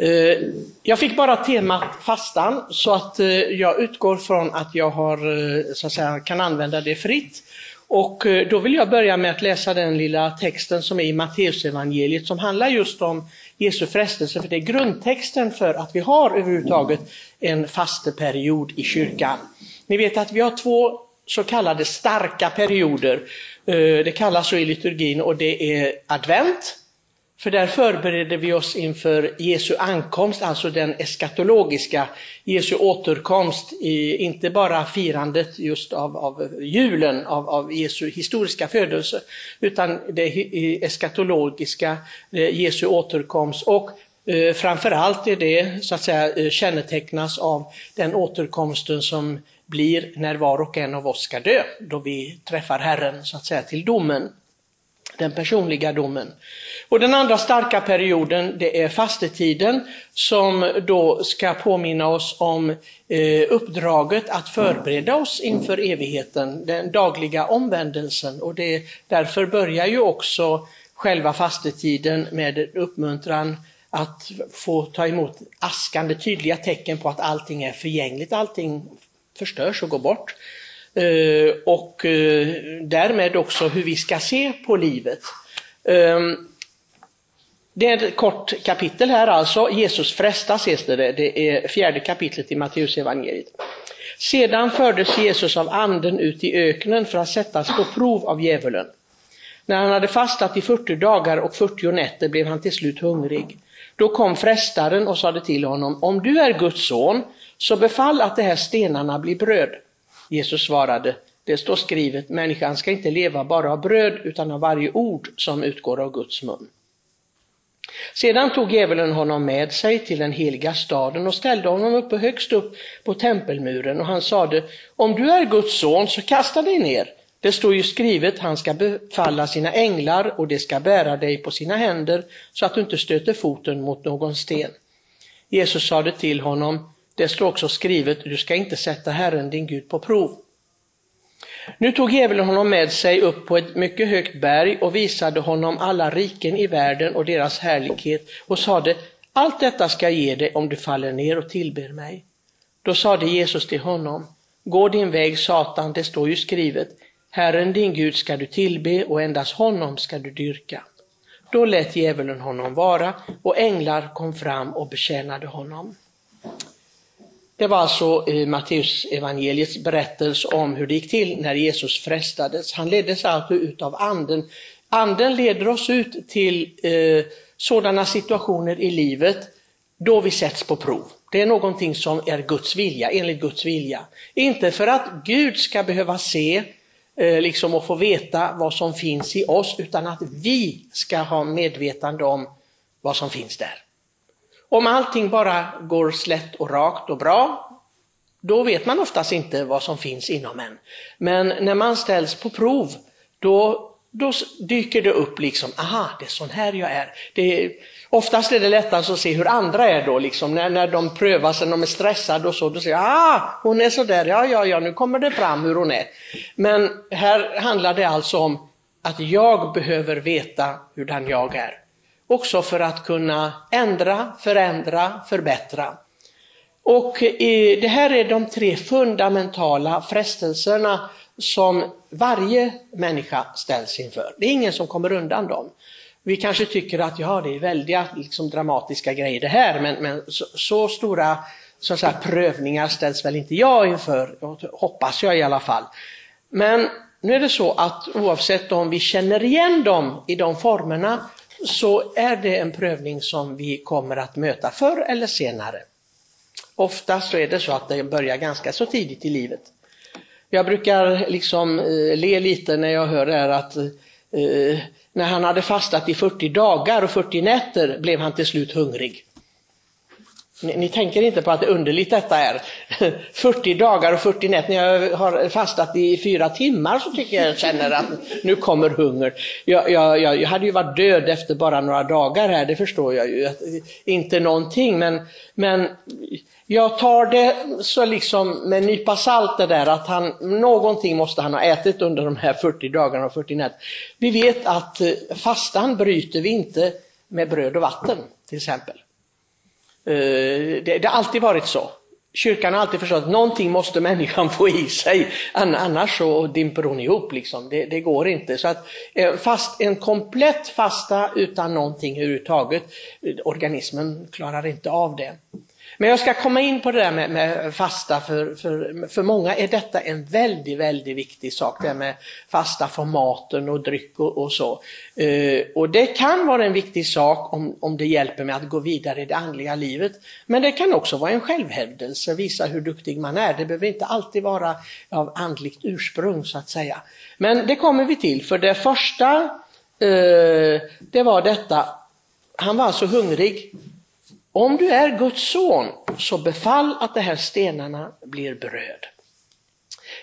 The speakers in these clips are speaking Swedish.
Eh, jag fick bara temat fastan så att eh, jag utgår från att jag har, eh, så att säga, kan använda det fritt. Och då vill jag börja med att läsa den lilla texten som är i Matteusevangeliet som handlar just om Jesu frestelse, för det är grundtexten för att vi har överhuvudtaget en fasteperiod i kyrkan. Ni vet att vi har två så kallade starka perioder. Det kallas så i liturgin och det är advent för där förbereder vi oss inför Jesu ankomst, alltså den eskatologiska Jesu återkomst, i, inte bara firandet just av, av julen, av, av Jesu historiska födelse, utan det eskatologiska, eh, Jesu återkomst. Och eh, framförallt är det så att säga eh, kännetecknas av den återkomsten som blir när var och en av oss ska dö, då vi träffar Herren så att säga till domen den personliga domen. Och den andra starka perioden det är fastetiden som då ska påminna oss om eh, uppdraget att förbereda oss inför evigheten, den dagliga omvändelsen. Och det, därför börjar ju också själva fastetiden med uppmuntran att få ta emot askande tydliga tecken på att allting är förgängligt, allting förstörs och går bort. Eh, och eh, därmed också hur vi ska se på livet. Ehm, det är ett kort kapitel här alltså, Jesus frestas heter det, det är fjärde kapitlet i Matteusevangeliet. Sedan fördes Jesus av anden ut i öknen för att sättas på prov av djävulen. När han hade fastat i 40 dagar och 40 nätter blev han till slut hungrig. Då kom frestaren och sade till honom, om du är Guds son, så befall att de här stenarna blir bröd. Jesus svarade, det står skrivet, människan ska inte leva bara av bröd utan av varje ord som utgår av Guds mun. Sedan tog djävulen honom med sig till den heliga staden och ställde honom uppe högst upp på tempelmuren och han sade, om du är Guds son så kasta dig ner. Det står ju skrivet, han ska befalla sina änglar och de ska bära dig på sina händer så att du inte stöter foten mot någon sten. Jesus sade till honom, det står också skrivet, du ska inte sätta Herren din Gud på prov. Nu tog djävulen honom med sig upp på ett mycket högt berg och visade honom alla riken i världen och deras härlighet och sade, allt detta ska jag ge dig om du faller ner och tillber mig. Då sade Jesus till honom, gå din väg Satan, det står ju skrivet, Herren din Gud ska du tillbe och endast honom ska du dyrka. Då lät djävulen honom vara och änglar kom fram och betjänade honom. Det var alltså Matteus evangeliets berättelse om hur det gick till när Jesus frestades. Han leddes alltså ut av anden. Anden leder oss ut till eh, sådana situationer i livet då vi sätts på prov. Det är någonting som är Guds vilja, enligt Guds vilja. Inte för att Gud ska behöva se eh, liksom och få veta vad som finns i oss, utan att vi ska ha medvetande om vad som finns där. Om allting bara går slätt och rakt och bra, då vet man oftast inte vad som finns inom en. Men när man ställs på prov, då, då dyker det upp liksom, aha, det är sån här jag är. Det, oftast är det lättast att se hur andra är då, liksom, när, när de prövas, när de är stressade och så, då säger jag, ah, hon är sådär, ja, ja, ja, nu kommer det fram hur hon är. Men här handlar det alltså om att jag behöver veta hurdan jag är också för att kunna ändra, förändra, förbättra. Och det här är de tre fundamentala frestelserna som varje människa ställs inför. Det är ingen som kommer undan dem. Vi kanske tycker att ja, det är väldiga liksom, dramatiska grejer det här, men, men så, så, stora så att säga, prövningar ställs väl inte jag inför, hoppas jag i alla fall. Men nu är det så att oavsett om vi känner igen dem i de formerna så är det en prövning som vi kommer att möta förr eller senare. Oftast så är det så att det börjar ganska så tidigt i livet. Jag brukar liksom eh, le lite när jag hör det här att eh, när han hade fastat i 40 dagar och 40 nätter blev han till slut hungrig. Ni, ni, tänker inte på att det underligt detta är. 40 dagar och 40 nätter, när jag har fastat i fyra timmar så tycker jag jag känner att nu kommer hunger. Jag, jag, jag, hade ju varit död efter bara några dagar här, det förstår jag ju. Inte någonting, men, men jag tar det så liksom med en nypa salt det där att han, någonting måste han ha ätit under de här 40 dagarna och 40 nätter. Vi vet att eh, fastan bryter vi inte med bröd och vatten till exempel. Eh, det, det har alltid varit så. Kyrkan har alltid förstått att någonting måste människan få i sig, annars så dimper hon ihop. Liksom. Det, det går inte. Så att eh, fast, en komplett fasta utan någonting överhuvudtaget, eh, organismen klarar inte av det. Men jag ska komma in på det där med, med fasta, för, för, för många är detta en väldigt, väldigt viktig sak, det med fasta för maten och dryck och, och så. Eh, och det kan vara en viktig sak om, om det hjälper mig att gå vidare i det andliga livet. Men det kan också vara en självhävdelse, visa hur duktig man är. Det behöver inte alltid vara av andligt ursprung så att säga. Men det kommer vi till, för det första, eh, det var detta, han var så hungrig om du är Guds son, så befall att de här stenarna blir bröd.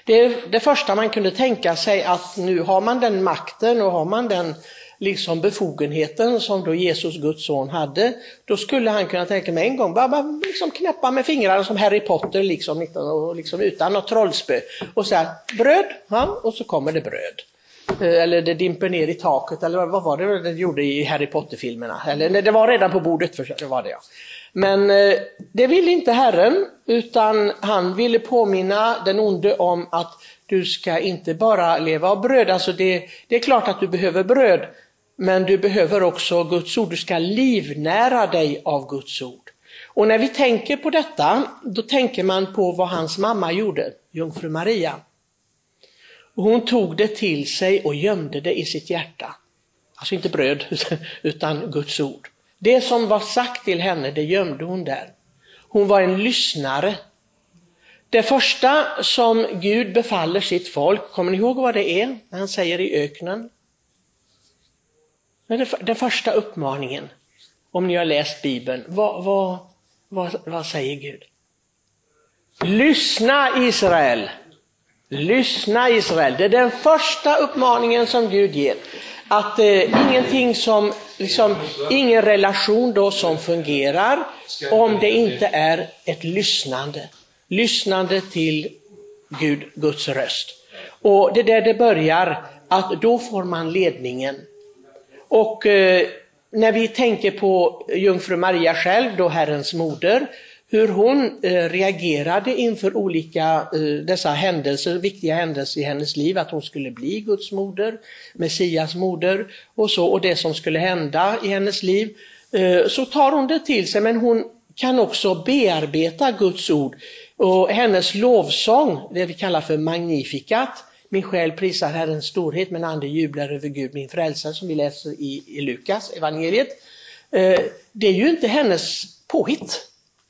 Det är det första man kunde tänka sig att nu har man den makten och har man den liksom befogenheten som då Jesus, Guds son, hade, då skulle han kunna tänka med en gång, bara, bara liksom knäppa med fingrarna som Harry Potter, liksom, liksom utan något trollspö, och säga bröd, ja, och så kommer det bröd. Eh, eller det dimper ner i taket, eller vad var det den gjorde i Harry Potter-filmerna? Eller det var redan på bordet, för det var det ja. Men eh, det ville inte Herren, utan han ville påminna den onde om att du ska inte bara leva av bröd, alltså det, det är klart att du behöver bröd, men du behöver också Guds ord, du ska livnära dig av Guds ord. Och när vi tänker på detta, då tänker man på vad hans mamma gjorde, jungfru Maria. Hon tog det till sig och gömde det i sitt hjärta. Alltså inte bröd, utan Guds ord. Det som var sagt till henne, det gömde hon där. Hon var en lyssnare. Det första som Gud befaller sitt folk, kommer ni ihåg vad det är när han säger i öknen? Den första uppmaningen, om ni har läst Bibeln, vad, vad, vad, vad säger Gud? Lyssna Israel! Lyssna Israel, det är den första uppmaningen som Gud ger. Att eh, ingenting som, liksom, ingen relation då som fungerar om det inte är ett lyssnande. Lyssnande till Gud, Guds röst. Och det är där det börjar, att då får man ledningen. Och eh, när vi tänker på jungfru Maria själv, då Herrens moder, hur hon eh, reagerade inför olika eh, dessa händelser, viktiga händelser i hennes liv, att hon skulle bli Guds moder, Messias moder och så, och det som skulle hända i hennes liv. Eh, så tar hon det till sig, men hon kan också bearbeta Guds ord. Och hennes lovsång, det vi kallar för magnificat, min själ prisar Herrens storhet, men ande jublar över Gud min frälsare, som vi läser i, i Lukas evangeliet. Eh, det är ju inte hennes påhitt.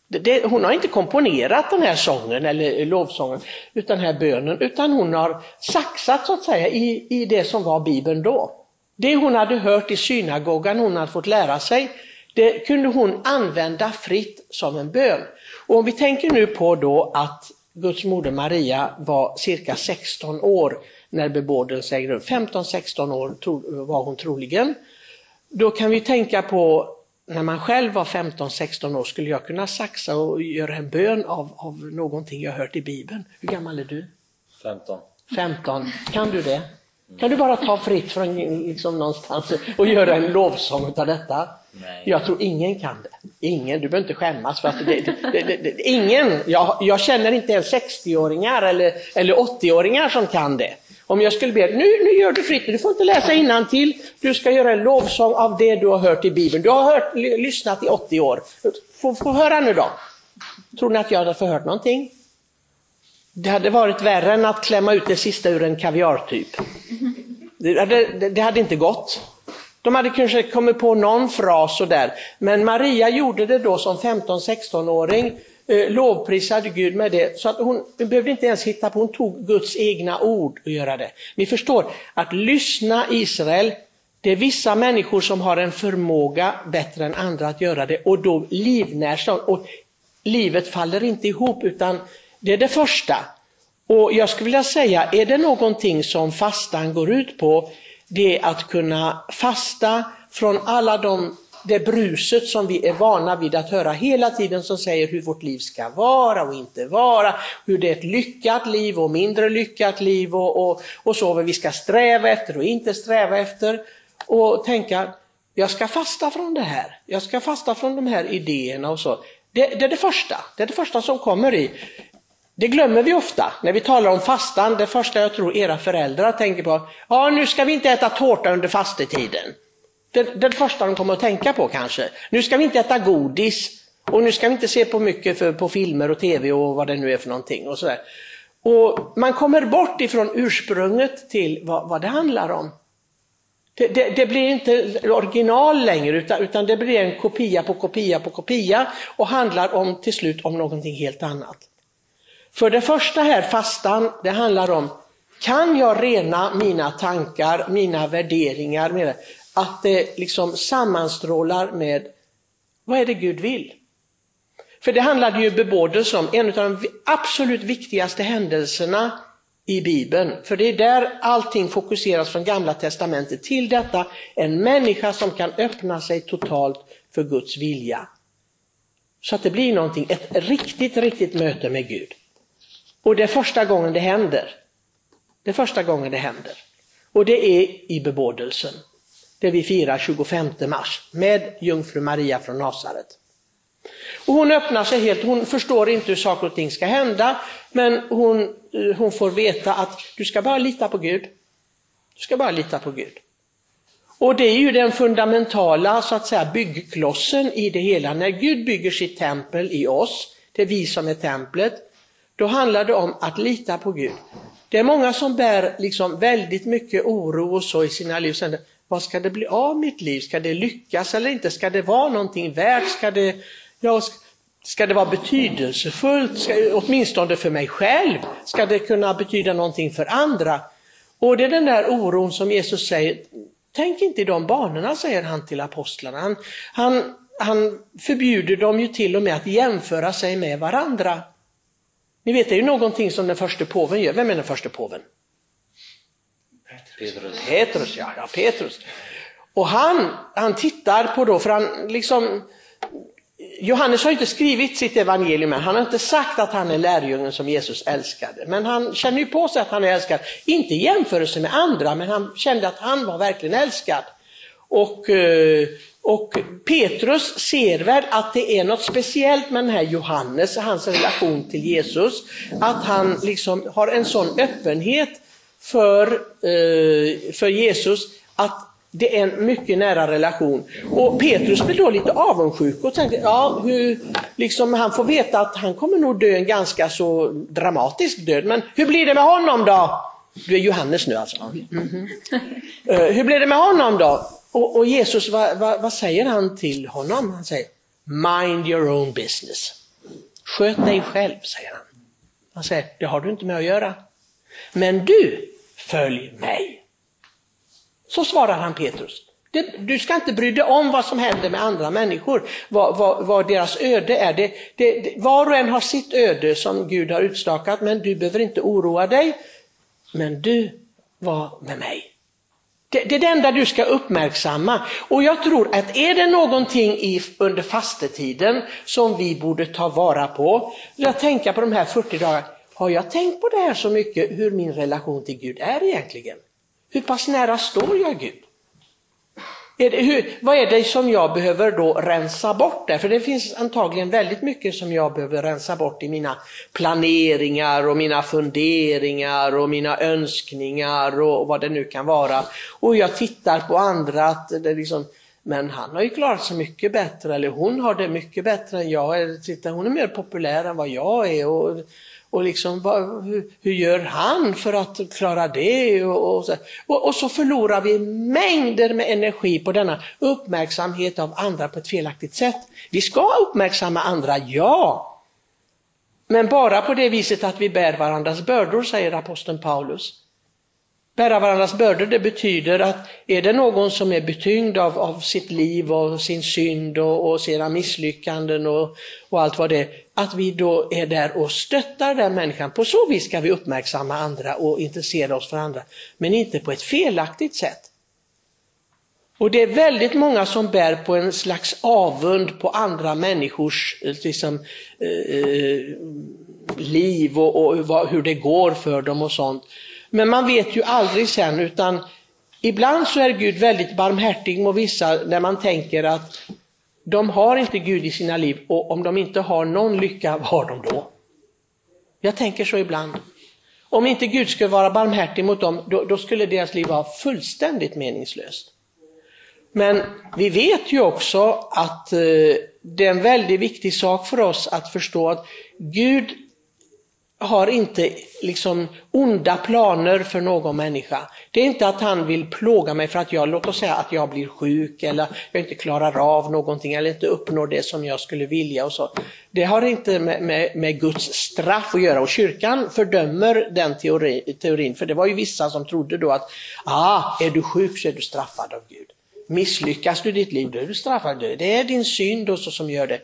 Det, hon har inte komponerat den här sången eller lovsången, utan den här bönen, utan hon har saxat så att säga i, i det som var Bibeln då. Det hon hade hört i synagogan, hon hade fått lära sig, det kunde hon använda fritt som en bön. Och om vi tänker nu på då att Guds moder Maria var cirka 16 år när bebådelsen ägde rum, 15-16 år var hon troligen. Då kan vi tänka på när man själv var 15-16 år skulle jag kunna saxa och göra en bön av, av någonting jag hört i Bibeln. Hur gammal är du? 15. 15. Kan du det? Kan du bara ta fritt från liksom någonstans och göra en lovsång av detta? Nej. Jag tror ingen kan det. Ingen, du behöver inte skämmas. För att det, det, det, ingen, jag, jag, känner inte ens 60-åringar eller, eller 80-åringar som kan det. Om jag skulle be, nu, nu gör du fritt, du får inte läsa till. du ska göra en lovsång av det du har hört i Bibeln. Du har hört, lyssnat i 80 år. Få, få höra nu då. Tror ni att jag hade förhört någonting? Det hade varit värre än att klämma ut det sista ur en kaviartyp. Det hade, det, det hade inte gått. De hade kanske kommit på någon fras sådär. Men Maria gjorde det då som 15-16-åring eh, lovprisade Gud med det. Så att hon behövde inte ens hitta på, hon tog Guds egna ord och göra det. Ni förstår, att lyssna Israel, det är vissa människor som har en förmåga bättre än andra att göra det och då livnärs de. Och livet faller inte ihop utan det är det första. Och jag skulle vilja säga, är det någonting som fastan går ut på, det är att kunna fasta från alla de det bruset som vi är vana vid att höra hela tiden som säger hur vårt liv ska vara och inte vara, hur det är ett lyckat liv och mindre lyckat liv och, och, och så vad vi ska sträva efter och inte sträva efter. Och tänka, jag ska fasta från det här, jag ska fasta från de här idéerna och så. Det, det, är det första, det är det första som kommer i. Det glömmer vi ofta när vi talar om fastan. Det första jag tror era föräldrar tänker på, ja nu ska vi inte äta tårta under fastetiden. Det, det första de kommer att tänka på kanske. Nu ska vi inte äta godis och nu ska vi inte se på mycket för, på filmer och tv och vad det nu är för någonting. Och, sådär. och Man kommer bort ifrån ursprunget till vad, vad det handlar om. Det, det, det, blir inte original längre utan, utan det blir en kopia på kopia på kopia och handlar om till slut om någonting helt annat. För det första här, fastan, det handlar om, kan jag rena mina tankar, mina värderingar, att det liksom sammanstrålar med vad är det Gud vill? För det handlade ju bebådelse om, en av de absolut viktigaste händelserna i Bibeln. För det är där allting fokuseras från Gamla Testamentet till detta, en människa som kan öppna sig totalt för Guds vilja. Så att det blir någonting, ett riktigt, riktigt möte med Gud. Och det är första gången det händer. Det är första gången det händer. Och det är i bebådelsen. Det vi firar 25 mars med jungfru Maria från Nasaret. Och hon öppnar sig helt, hon förstår inte hur saker och ting ska hända, men hon, eh, hon får veta att du ska bara lita på Gud. Du ska bara lita på Gud. Och det är ju den fundamentala så att säga byggklossen i det hela. När Gud bygger sitt tempel i oss, det är vi som är templet, då handlar det om att lita på Gud. Det är många som bär liksom väldigt mycket oro och så i sina liv. Vad ska det bli av mitt liv? Ska det lyckas eller inte? Ska det vara någonting värt? Ska det, ja, ska det vara betydelsefullt? Ska, åtminstone för mig själv? Ska det kunna betyda någonting för andra? Och det är den där oron som Jesus säger, tänk inte i de banorna, säger han till apostlarna. Han, han, han förbjuder dem ju till och med att jämföra sig med varandra. Ni vet, det är ju någonting som den första påven gör. Vem är den första påven? Petrus. Petrus, ja, ja Petrus. Och han, han tittar på då, för han liksom Johannes har inte skrivit sitt evangelium än, han har inte sagt att han är lärjungen som Jesus älskade. Men han känner ju på sig att han är älskad, inte i jämförelse med andra, men han kände att han var verkligen älskad. Och, eh, och Petrus ser väl att det är något speciellt med den här Johannes, hans relation till Jesus, att han liksom har en sån öppenhet för, eh, för Jesus att det är en mycket nära relation. Och Petrus blir då lite avundsjuk och tänker, ja, hur, liksom, han får veta att han kommer nog dö en ganska så dramatisk död, men hur blir det med honom då? Du är Johannes nu alltså. Mm -hmm. hur blir det med honom då? Och, och Jesus, vad, vad, vad, säger han till honom? Han säger, mind your own business. Sköt dig själv, säger han. Han säger, det har du inte med att göra. Men du, följ mig. Så svarar han Petrus. Du ska inte bry dig om vad som händer med andra människor, vad, vad, vad deras öde är. Det, det, var och en har sitt öde som Gud har utstakat, men du behöver inte oroa dig. Men du var med mig. Det, det är det enda du ska uppmärksamma. Och jag tror att är det någonting i, under fastetiden som vi borde ta vara på, jag tänker på de här 40 dagarna, har jag tänkt på det här så mycket, hur min relation till Gud är egentligen? Hur pass nära står jag Gud? Är det, hur, vad är det som jag behöver då rensa bort där? För det finns antagligen väldigt mycket som jag behöver rensa bort i mina planeringar och mina funderingar och mina önskningar och vad det nu kan vara. Och jag tittar på andra, att det liksom, men han har ju klarat sig mycket bättre, eller hon har det mycket bättre än jag. Eller, hon är mer populär än vad jag är. Och, och liksom, vad, hur, hur, gör han för att klara det? Och, och, så, och, och, så förlorar vi mängder med energi på denna uppmärksamhet av andra på ett felaktigt sätt. Vi ska uppmärksamma andra, ja. Men bara på det viset att vi bär varandras bördor, säger aposteln Paulus. Bära varandras bördor, det betyder att är det någon som är betyngd av, av sitt liv och sin synd och, och sina misslyckanden och, och allt vad det är, att vi då är där och stöttar den människan. På så vis ska vi uppmärksamma andra och intressera oss för andra, men inte på ett felaktigt sätt. Och det är väldigt många som bär på en slags avund på andra människors eh, liksom, eh, eh, liv och, och vad, hur det går för dem och sånt. Men man vet ju aldrig sen utan ibland så är Gud väldigt barmhärtig mot vissa när man tänker att de har inte Gud i sina liv och om de inte har någon lycka, vad har de då? Jag tänker så ibland. Om inte Gud skulle vara barmhärtig mot dem, då, då skulle deras liv vara fullständigt meningslöst. Men vi vet ju också att eh, det är en väldigt viktig sak för oss att förstå att Gud har inte liksom onda planer för någon människa. Det är inte att han vill plåga mig för att jag, låt oss säga att jag blir sjuk eller jag inte klarar av någonting eller inte uppnår det som jag skulle vilja och så. Det har inte med, med, med Guds straff att göra och kyrkan fördömer den teori, teorin, för det var ju vissa som trodde då att, ah, är du sjuk så är du straffad av Gud. Misslyckas du i ditt liv, då är du straffad. Det är din synd och så som gör det.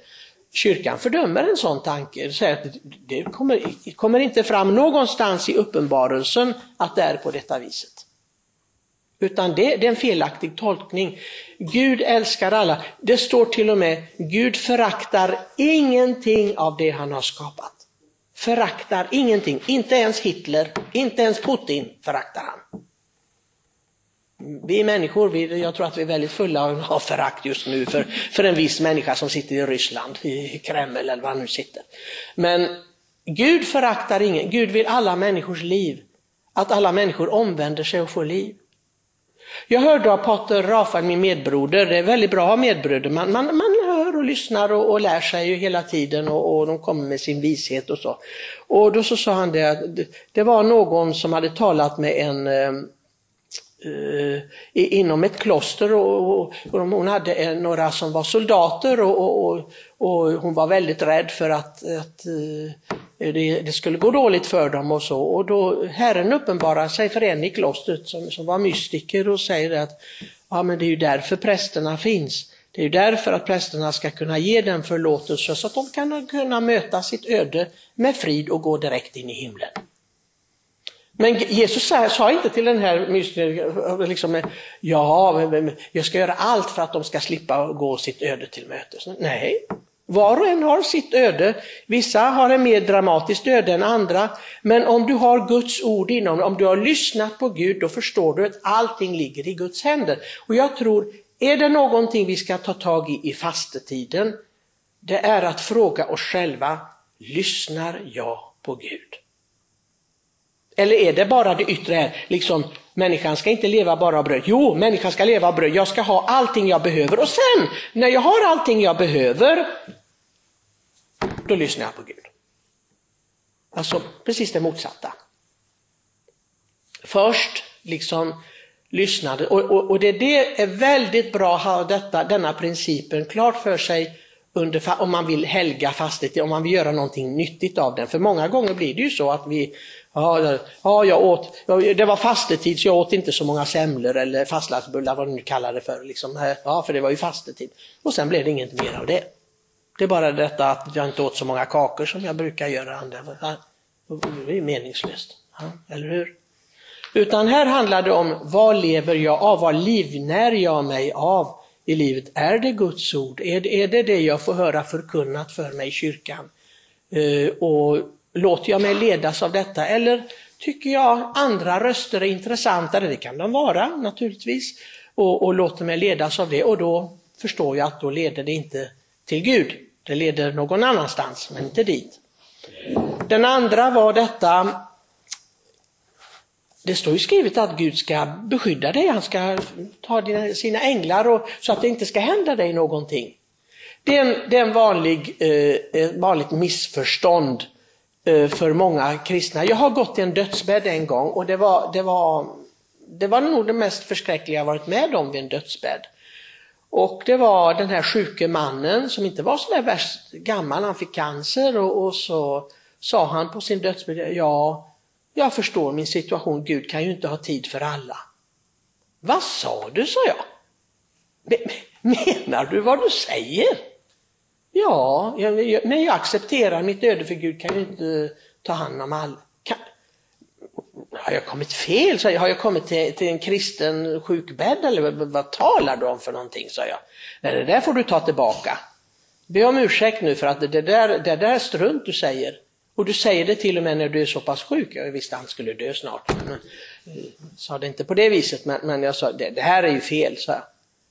Kyrkan fördömer en sån tanke. Säger att det kommer, kommer inte fram någonstans i uppenbarelsen att det är på detta viset. Utan det, det är en felaktig tolkning. Gud älskar alla. Det står till och med, Gud föraktar ingenting av det han har skapat. Föraktar ingenting, inte ens Hitler, inte ens Putin föraktar han. Vi människor, vi, jag tror att vi är väldigt fulla av förakt just nu för, för en viss människa som sitter i Ryssland, i Kreml eller var han nu sitter. Men Gud föraktar ingen, Gud vill alla människors liv. Att alla människor omvänder sig och får liv. Jag hörde av Pater Rafael, min medbroder, det är väldigt bra att ha medbröder, man, man, man hör och lyssnar och, och lär sig ju hela tiden och, och, de kommer med sin vishet och så. Och då så sa han det att det, det var någon som hade talat med en eh, eh, inom ett kloster och, och, och hon hade några som var soldater och, och, och hon var väldigt rädd för att, att eh, det, det, skulle gå dåligt för dem och så. Och då Herren uppenbarar sig för en i klostret som, som var mystiker och säger att ja, men det är ju därför prästerna finns. Det är ju därför att prästerna ska kunna ge den förlåtelse så att de kan kunna möta sitt öde med frid och gå direkt in i himlen. Men Jesus sa inte till den här mystikern, liksom, ja, jag ska göra allt för att de ska slippa gå sitt öde till mötes. Nej, var och en har sitt öde. Vissa har en mer dramatiskt öde än andra. Men om du har Guds ord inom dig, om du har lyssnat på Gud, då förstår du att allting ligger i Guds händer. Och jag tror, är det någonting vi ska ta tag i i fastetiden, det är att fråga oss själva, lyssnar jag på Gud? Eller är det bara det yttre här, liksom människan ska inte leva bara av bröd. Jo, människan ska leva av bröd. Jag ska ha allting jag behöver och sen när jag har allting jag behöver, då lyssnar jag på Gud. Alltså precis det motsatta. Först liksom lyssnade och, och, och det, det är väldigt bra att ha detta, denna principen klart för sig under, om man vill helga fastigheten, om man vill göra någonting nyttigt av den. För många gånger blir det ju så att vi, ja, ja jag åt, det var fastetid så jag åt inte så många semlor eller fastlagsbullar, vad du nu kallar det för. Liksom. Eh, ja, för det var ju fastetid. Och sen blev det inget mer av det. Det är bara detta att jag inte åt så många kakor som jag brukar göra. Det är ju meningslöst, ja, eller hur? Utan här handlar det om vad lever jag av, vad livnär jag mig av? I livet. Är det Guds ord? Är det är det, det jag får höra förkunnat för mig i kyrkan? Eh, och låter jag mig ledas av detta eller tycker jag andra röster är intressantare? Det kan de vara naturligtvis. Och, och låter mig ledas av det och då förstår jag att då leder det inte till Gud. Det leder någon annanstans, men inte dit. Den andra var detta det står ju skrivet att Gud ska beskydda dig, han ska ta dina, sina änglar och, så att det inte ska hända dig någonting. Det är en, det är en vanlig, eh, vanligt missförstånd eh, för många kristna. Jag har gått i en dödsbädd en gång och det var, det var, det var nog det mest förskräckliga jag varit med om vid en dödsbädd. Och det var den här sjuke mannen som inte var så där värst gammal, han fick cancer och, och så sa han på sin dödsbädd, ja jag förstår min situation, Gud kan ju inte ha tid för alla. Vad sa du, sa jag. Menar du vad du säger? Ja, jag, men jag accepterar mitt öde för Gud kan ju inte ta hand om alla. Kan, har jag kommit fel? Så har jag kommit till, till en kristen sjukbädd eller vad, vad talar du om för någonting? sa jag. Nej, det där får du ta tillbaka. Be om ursäkt nu för att det där, det där är strunt du säger. Och du säger det till och med när du är så pass sjuk. Jag visste att han skulle dö snart. Men, sa det inte på det viset, men, men jag sa det, det här är ju fel. Så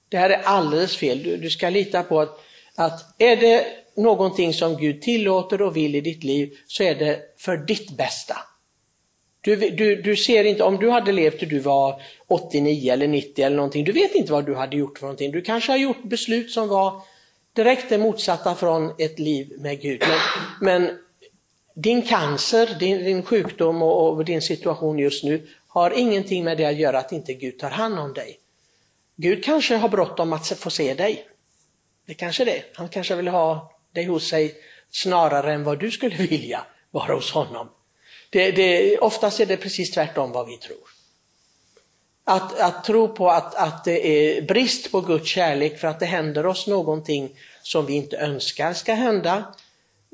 Det här är alldeles fel. Du, du ska lita på att, att är det någonting som Gud tillåter och vill i ditt liv så är det för ditt bästa. Du, du, du ser inte, om du hade levt till du var 89 eller 90 eller någonting, du vet inte vad du hade gjort för någonting. Du kanske har gjort beslut som var direkt det motsatta från ett liv med Gud. Men, men din cancer, din, din sjukdom och, och, din situation just nu har ingenting med det att göra att inte Gud tar hand om dig. Gud kanske har bråttom att få se dig. Det kanske det. Han kanske vill ha dig hos sig snarare än vad du skulle vilja vara hos honom. Det, det, oftast är det precis tvärtom vad vi tror. Att, att tro på att, att det är brist på Guds kärlek för att det händer oss någonting som vi inte önskar ska hända,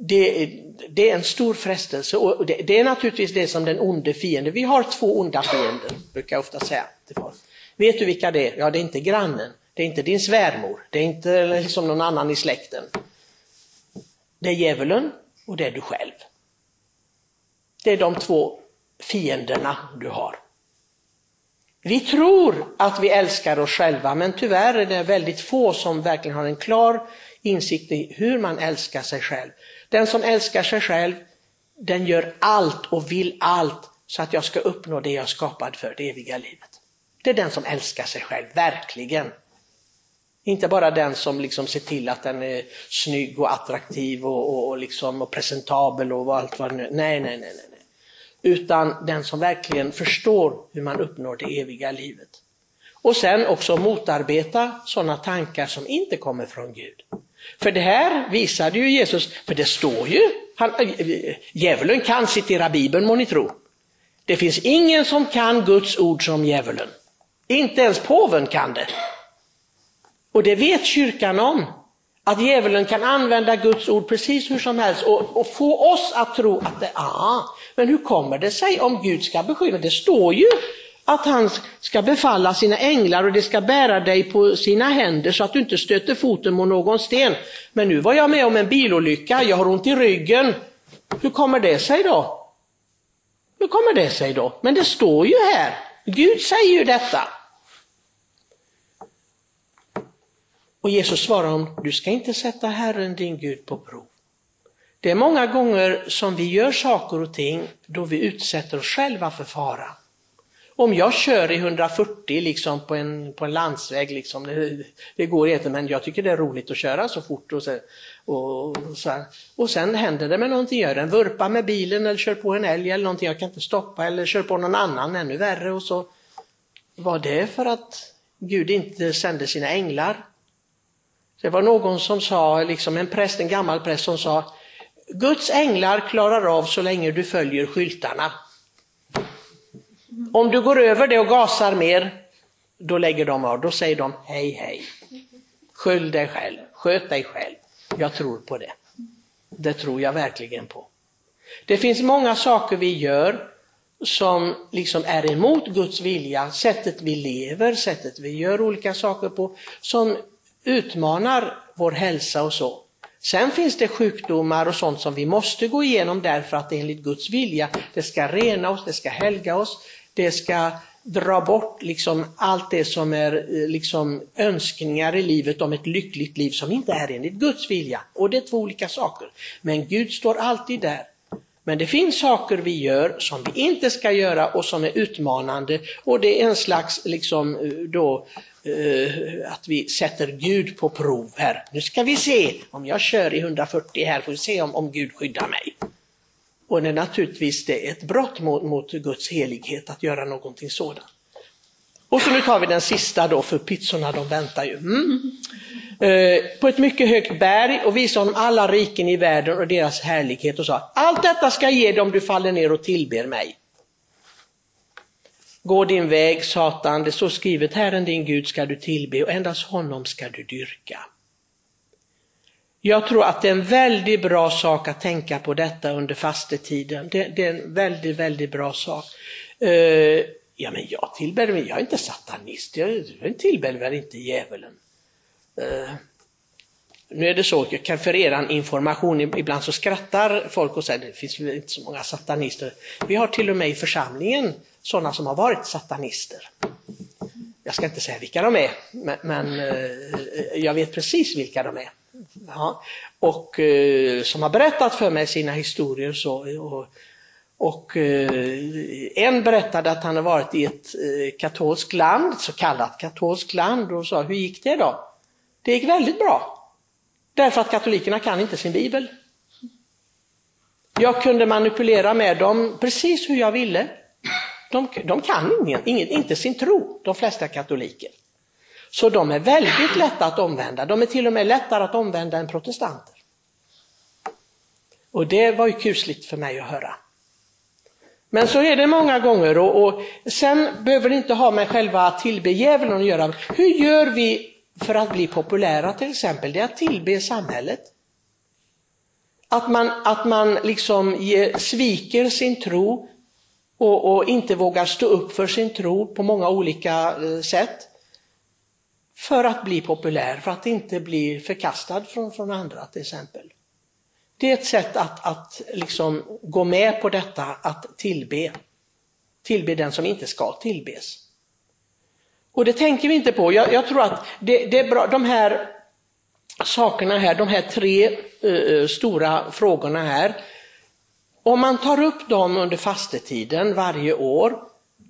det, det är en stor frestelse och det, det, är naturligtvis det som den onde fienden, vi har två onda fiender, brukar jag ofta säga till folk. Vet du vilka det är? Ja, det är inte grannen, det är inte din svärmor, det är inte liksom någon annan i släkten. Det är djävulen och det är du själv. Det är de två fienderna du har. Vi tror att vi älskar oss själva men tyvärr är det väldigt få som verkligen har en klar insikt i hur man älskar sig själv. Den som älskar sig själv, den gör allt och vill allt så att jag ska uppnå det jag är skapad för, det eviga livet. Det är den som älskar sig själv, verkligen. Inte bara den som liksom ser till att den är snygg och attraktiv och, och, och, liksom, och presentabel och allt vad det nu är. Nej, nej, nej, nej. Utan den som verkligen förstår hur man uppnår det eviga livet. Och sen också motarbeta sådana tankar som inte kommer från Gud. För det här visade ju Jesus, för det står ju, han, eh, djävulen kan citera Bibeln må ni tro. Det finns ingen som kan Guds ord som djävulen. Inte ens påven kan det. Och det vet kyrkan om. Att djävulen kan använda Guds ord precis hur som helst och, och få oss att tro att det, ah, men hur kommer det sig om Gud ska beskylla? Det står ju att han ska befalla sina änglar och de ska bära dig på sina händer så att du inte stöter foten mot någon sten. Men nu var jag med om en bilolycka, jag har ont i ryggen. Hur kommer det sig då? Hur kommer det sig då? Men det står ju här, Gud säger ju detta. Och Jesus svarar om, du ska inte sätta Herren din Gud på prov. Det är många gånger som vi gör saker och ting då vi utsätter oss själva för fara. Om jag kör i 140 liksom på, en, på en landsväg, liksom, det, det går inte men jag tycker det är roligt att köra så fort. Och, så, och, så och sen händer det med någonting, jag gör en vurpa med bilen eller kör på en älg eller någonting, jag kan inte stoppa eller kör på någon annan ännu värre. Och så. Var det för att Gud inte sände sina änglar? Det var någon som sa, liksom en präst, en gammal präst som sa, Guds änglar klarar av så länge du följer skyltarna. Om du går över det och gasar mer, då lägger de av. Då säger de hej hej. Skyll dig själv, sköt dig själv. Jag tror på det. Det tror jag verkligen på. Det finns många saker vi gör som liksom är emot Guds vilja, sättet vi lever, sättet vi gör olika saker på, som utmanar vår hälsa och så. Sen finns det sjukdomar och sånt som vi måste gå igenom därför att det är enligt Guds vilja, det ska rena oss, det ska helga oss, det ska dra bort liksom allt det som är eh, liksom önskningar i livet om ett lyckligt liv som inte är enligt Guds vilja. Och det är två olika saker. Men Gud står alltid där. Men det finns saker vi gör som vi inte ska göra och som är utmanande och det är en slags liksom eh, då eh, att vi sätter Gud på prov här. Nu ska vi se, om jag kör i 140 här får vi se om, om Gud skyddar mig. Och det är naturligtvis det är ett brott mot, mot Guds helighet att göra någonting sådant. Och så nu tar vi den sista då, för pizzorna de väntar ju. Mm. Eh, på ett mycket högt berg och visade honom alla riken i världen och deras härlighet och sa, allt detta ska jag ge dig om du faller ner och tillber mig. Gå din väg Satan, det står skrivet, Herren din Gud ska du tillbe och endast honom ska du dyrka. Jag tror att det är en väldigt bra sak att tänka på detta under fastetiden. Det, det är en väldigt, väldigt bra sak. Uh, ja men jag tillber mig, jag är inte satanist, jag, jag tillber väl inte djävulen. Uh, nu är det så, jag kan för er information, ibland så skrattar folk och säger det finns väl inte så många satanister. Vi har till och med i församlingen sådana som har varit satanister. Jag ska inte säga vilka de är, men, men eh, jag vet precis vilka de är ja, och eh, som har berättat för mig sina historier. Så, och, och eh, en berättade att han har varit i ett eh, katolskt land, så kallat katolskt land och sa, hur gick det då? Det gick väldigt bra. Därför att katolikerna kan inte sin bibel. Jag kunde manipulera med dem precis hur jag ville. De, de kan ingen, ingen, inte sin tro, de flesta katoliker. Så de är väldigt lätta att omvända. De är till och med lättare att omvända än protestanter. Och det var ju kusligt för mig att höra. Men så är det många gånger och, och sen behöver det inte ha med själva tillbe att göra. Hur gör vi för att bli populära till exempel? Det är att tillbe samhället. Att man, att man liksom ge, sviker sin tro och, och, inte vågar stå upp för sin tro på många olika eh, sätt. För att bli populär, för att inte bli förkastad från, från andra till exempel. Det är ett sätt att, att liksom gå med på detta att tillbe. Tillbe den som inte ska tillbes. Och det tänker vi inte på. Jag, jag tror att det, det, är bra, de här sakerna här, de här tre uh, stora frågorna här, om man tar upp dem under fastetiden varje år,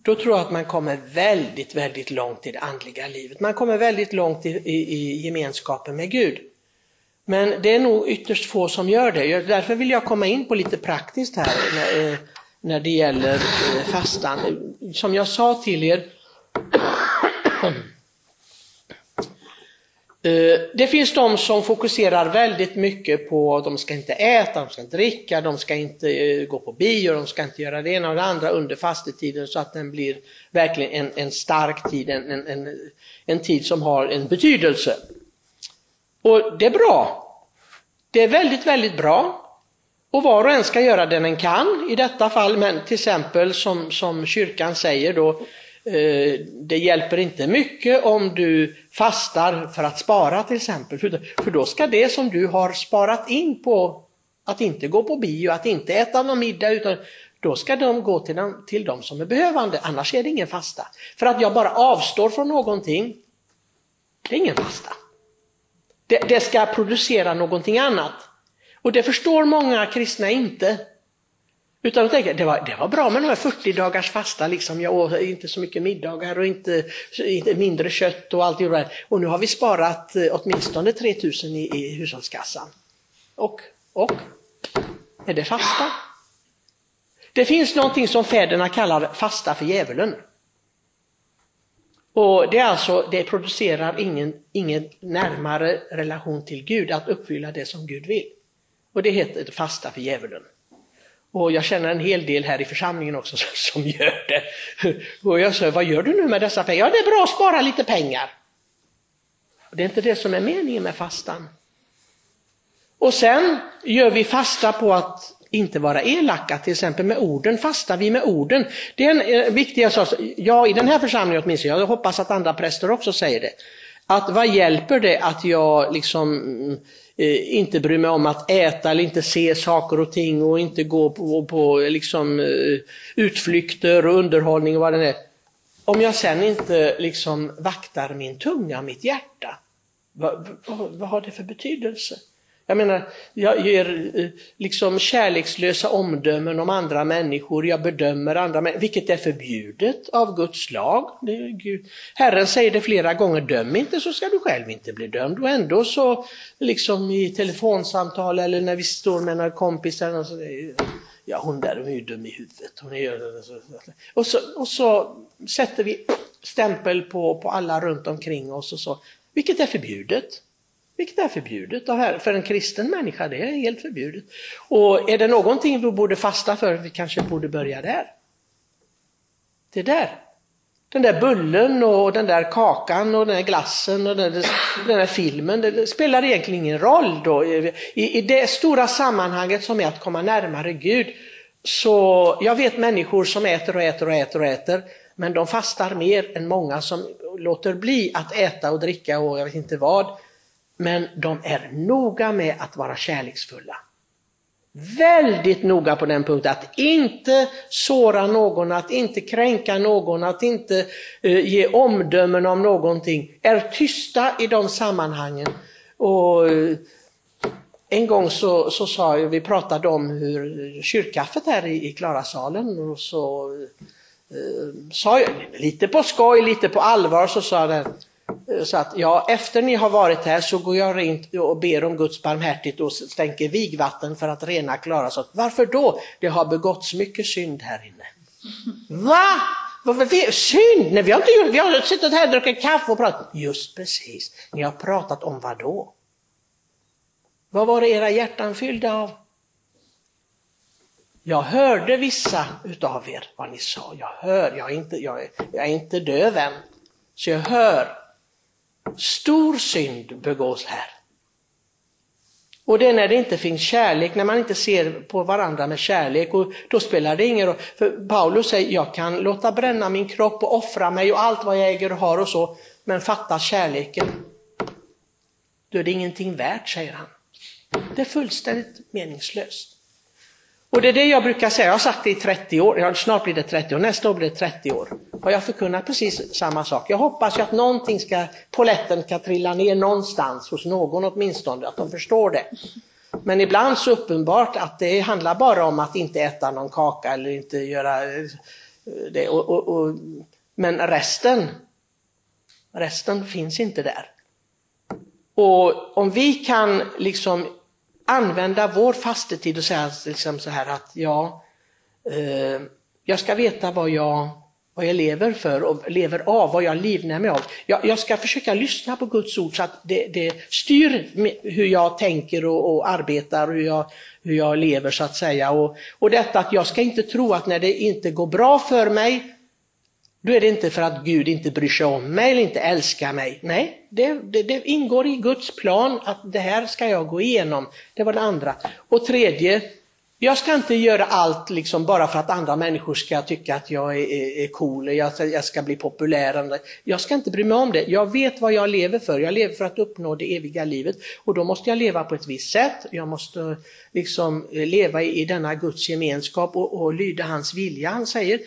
då tror jag att man kommer väldigt, väldigt långt i det andliga livet. Man kommer väldigt långt i, i, i gemenskapen med Gud. Men det är nog ytterst få som gör det. Därför vill jag komma in på lite praktiskt här när, eh, när det gäller eh, fastan. Som jag sa till er, Eh, det finns de som fokuserar väldigt mycket på att de ska inte äta, de ska inte dricka, de ska inte eh, gå på bio, de ska inte göra det ena och det andra under fastetiden så att den blir verkligen en, en stark tid, en, en, en tid som har en betydelse. Och det är bra. Det är väldigt, väldigt bra. Och var och en ska göra det den kan i detta fall, men till exempel som, som kyrkan säger då, Eh, det hjälper inte mycket om du fastar för att spara till exempel, för, då ska det som du har sparat in på att inte gå på bio, att inte äta någon middag, utan då ska de gå till de, till de som är behövande, annars är det ingen fasta. För att jag bara avstår från någonting, det är ingen fasta. Det, det ska producera någonting annat. Och det förstår många kristna inte. Utan de tänker, det var, det var bra med de här 40 dagars fasta, liksom. jag åt inte så mycket middagar och inte, inte mindre kött och allt det där. Och nu har vi sparat eh, åtminstone 3000 i, i hushållskassan. Och, och, är det fasta? Det finns någonting som fäderna kallar fasta för djävulen. Och det, är alltså, det producerar ingen, ingen närmare relation till Gud, att uppfylla det som Gud vill. Och det heter fasta för djävulen. Och jag känner en hel del här i församlingen också som gör det. Och jag säger, vad gör du nu med dessa pengar? Ja, det är bra att spara lite pengar. Det är inte det som är meningen med fastan. Och sen gör vi fasta på att inte vara elaka, till exempel med orden, fastar vi med orden. Det är en eh, viktig sak, ja i den här församlingen åtminstone, jag hoppas att andra präster också säger det. Att vad hjälper det att jag liksom mm, eh, inte bryr mig om att äta eller inte se saker och ting och inte gå på, på liksom, eh, utflykter och underhållning och vad det är. Om jag sen inte liksom vaktar min tunga, mitt hjärta, vad, vad, vad har det för betydelse? Jag menar, jag ger eh, liksom kärlekslösa omdömen om andra människor, jag bedömer andra människor, vilket är förbjudet av Guds lag. Herren säger det flera gånger, döm inte så ska du själv inte bli dömd. Och ändå så, liksom i telefonsamtal eller när vi står med några kompisar, alltså, och så, ja hon där är ju dum i huvudet. Hon är, och, så, och så sätter vi stämpel på, på alla runt omkring oss, och så, vilket är förbjudet. Vilket är förbjudet för en kristen människa, det är helt förbjudet. Och är det någonting vi borde fasta för, vi kanske borde börja där. Det där. Den där bullen och den där kakan och den där glassen och den där, den där filmen, det spelar egentligen ingen roll då. I, I det stora sammanhanget som är att komma närmare Gud, så jag vet människor som äter och äter och äter och äter, men de fastar mer än många som låter bli att äta och dricka och jag vet inte vad, men de är noga med att vara kärleksfulla. Väldigt noga på den punkten, att inte såra någon, att inte kränka någon, att inte eh, ge omdömen om någonting. Är tysta i de sammanhangen. Och eh, en gång så, så sa jag, vi pratade om hur kyrkkaffet här i, i Klarasalen och så eh, sa jag lite på skoj, lite på allvar så sa den så att ja, efter ni har varit här så går jag rent och ber om Guds barmhärtighet och stänker vigvatten för att rena Klarasalen. Varför då? Det har begåtts mycket synd här inne. Va? Varför synd? Nej, vi har inte gjort, vi har suttit här och druckit kaffe och pratat. Just precis, ni har pratat om vad då? Vad var det era hjärtan fyllda av? Jag hörde vissa utav er vad ni sa. Jag hör, jag är inte, jag är, jag är inte döv än. Så jag hör. Stor synd begås här. Och det är när det inte finns kärlek, när man inte ser på varandra med kärlek. Och då spelar det ingen roll. För Paulus säger, jag kan låta bränna min kropp och offra mig och allt vad jag äger och har och så. Men fattas kärleken, då är det ingenting värt, säger han. Det är fullständigt meningslöst. Och det är det jag brukar säga, jag har sagt det i 30 år, ja, snart blir det 30 år, nästa år blir det 30 år. Och jag förkunnat precis samma sak. Jag hoppas ju att någonting ska, poletten ska trilla ner någonstans hos någon åtminstone, att de förstår det. Men ibland så uppenbart att det handlar bara om att inte äta någon kaka eller inte göra eh, det. Och, och, och, men resten, resten finns inte där. Och om vi kan liksom använda vår fastetid och säga liksom så här att ja, eh, jag ska veta vad jag, vad jag lever för och lever av, vad jag livnär mig av. Jag, jag ska försöka lyssna på Guds ord så att det, det styr hur jag tänker och, och arbetar och hur jag, hur jag lever så att säga. Och, och detta att jag ska inte tro att när det inte går bra för mig då är det inte för att Gud inte bryr sig om mig eller inte älskar mig. Nej, det, det, det, ingår i Guds plan att det här ska jag gå igenom. Det var det andra. Och tredje, jag ska inte göra allt liksom bara för att andra människor ska tycka att jag är, är, cool, jag, jag ska bli populär. Jag ska inte bry mig om det. Jag vet vad jag lever för. Jag lever för att uppnå det eviga livet. Och då måste jag leva på ett visst sätt. Jag måste liksom leva i denna Guds gemenskap och, och lyda hans vilja. Han säger,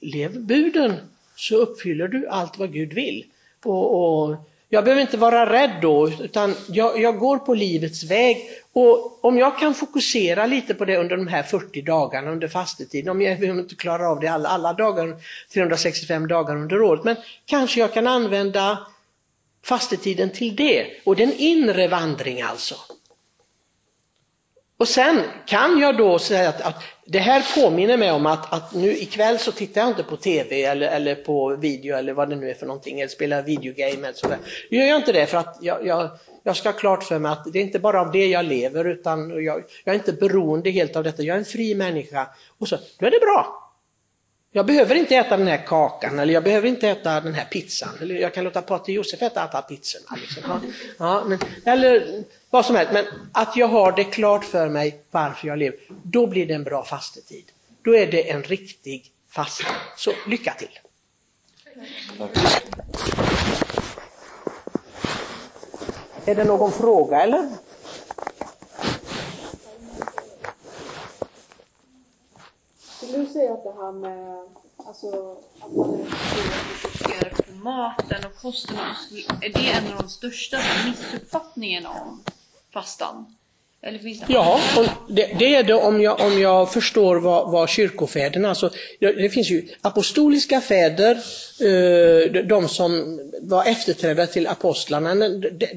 lev buden så uppfyller du allt vad Gud vill. Och, och jag behöver inte vara rädd då, utan jag, jag, går på livets väg. Och om jag kan fokusera lite på det under de här 40 dagarna under fastetiden, om jag inte klarar av det alla, alla dagar, 365 dagar under året, men kanske jag kan använda fastetiden till det. Och den inre vandring alltså. Och sen kan jag då säga att, att det här påminner mig om att, att nu ikväll så tittar jag inte på TV eller, eller på video eller vad det nu är för någonting, eller spelar videogame eller sådär. Gör jag inte det för att jag, jag, jag ska ha klart för mig att det är inte bara av det jag lever utan jag, jag är inte beroende helt av detta, jag är en fri människa. Och så, då är det bra. Jag behöver inte äta den här kakan eller jag behöver inte äta den här pizzan. Eller jag kan låta Pater Josef äta alla pizzorna. Liksom. Ja, ja, men, eller vad som helst. Men att jag har det klart för mig varför jag lever, då blir det en bra fastetid. Då är det en riktig fasta. Så lycka till! Är det någon fråga eller? Du säga att det här med alltså, att man är fokuserar på maten och kosten, är det en av de största missuppfattningarna om fastan? Eller finns det ja, det, det, är det om jag, om jag förstår vad, vad kyrkofäderna, alltså, det finns ju apostoliska fäder, eh, de som var efterträdare till apostlarna.